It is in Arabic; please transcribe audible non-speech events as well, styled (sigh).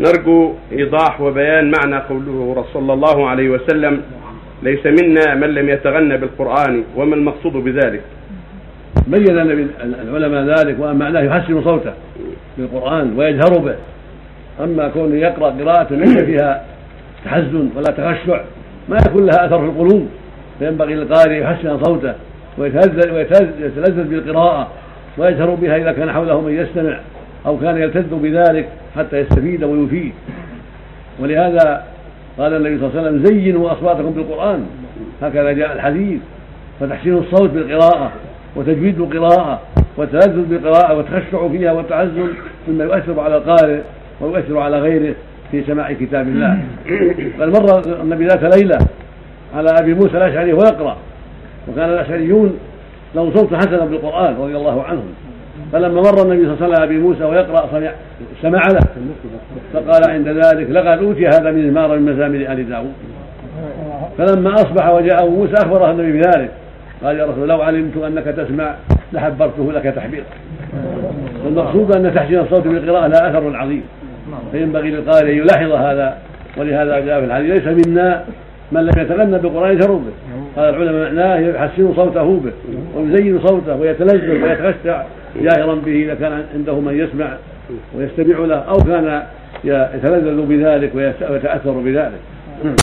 نرجو إيضاح وبيان معنى قوله صلى الله عليه وسلم ليس منا من لم يتغنى بالقرآن وما المقصود بذلك؟ بين العلماء ذلك وأن معناه يحسن صوته بالقرآن ويجهر به. أما كونه يقرأ قراءة ليس فيها تحزن ولا تخشع ما يكون لها أثر في القلوب. فينبغي للقارئ يحسن صوته ويتلذذ بالقراءة ويجهر بها إذا كان حوله من يستمع. أو كان يلتذ بذلك حتى يستفيد ويفيد. ولهذا قال النبي صلى الله عليه وسلم زينوا أصواتكم بالقرآن. هكذا جاء الحديث. فتحسين الصوت بالقراءة وتجويد القراءة والتلذذ بالقراءة والتخشع فيها والتعزم مما يؤثر على القارئ ويؤثر على غيره في سماع كتاب الله. (coughs) بل مر النبي ذات ليلة على أبي موسى الأشعري ويقرأ. وكان الأشعريون لهم صوت حسنا بالقرآن رضي الله عنهم. فلما مر النبي صلى الله عليه وسلم أبي موسى ويقرأ سمع سمع له. فقال عند ذلك لقد أوتي هذا من مزمار من مزامير آل داوود فلما أصبح وجاء أبو موسى أخبره النبي بذلك. قال يا رسول لو علمت أنك تسمع لحبرته لك تحبيرا والمقصود أن تحسين الصوت بالقراءه لها أثر عظيم. فينبغي للقارئ أن يلاحظ هذا ولهذا جاء في الحديث ليس منا من لم يتغنى بالقران يجهر به. قال العلماء معناه يحسن صوته به ويزين صوته ويتلذذ ويتخشع جاهرا به إذا كان عنده من يسمع ويستمع له أو كان يتلذذ بذلك ويتأثر بذلك.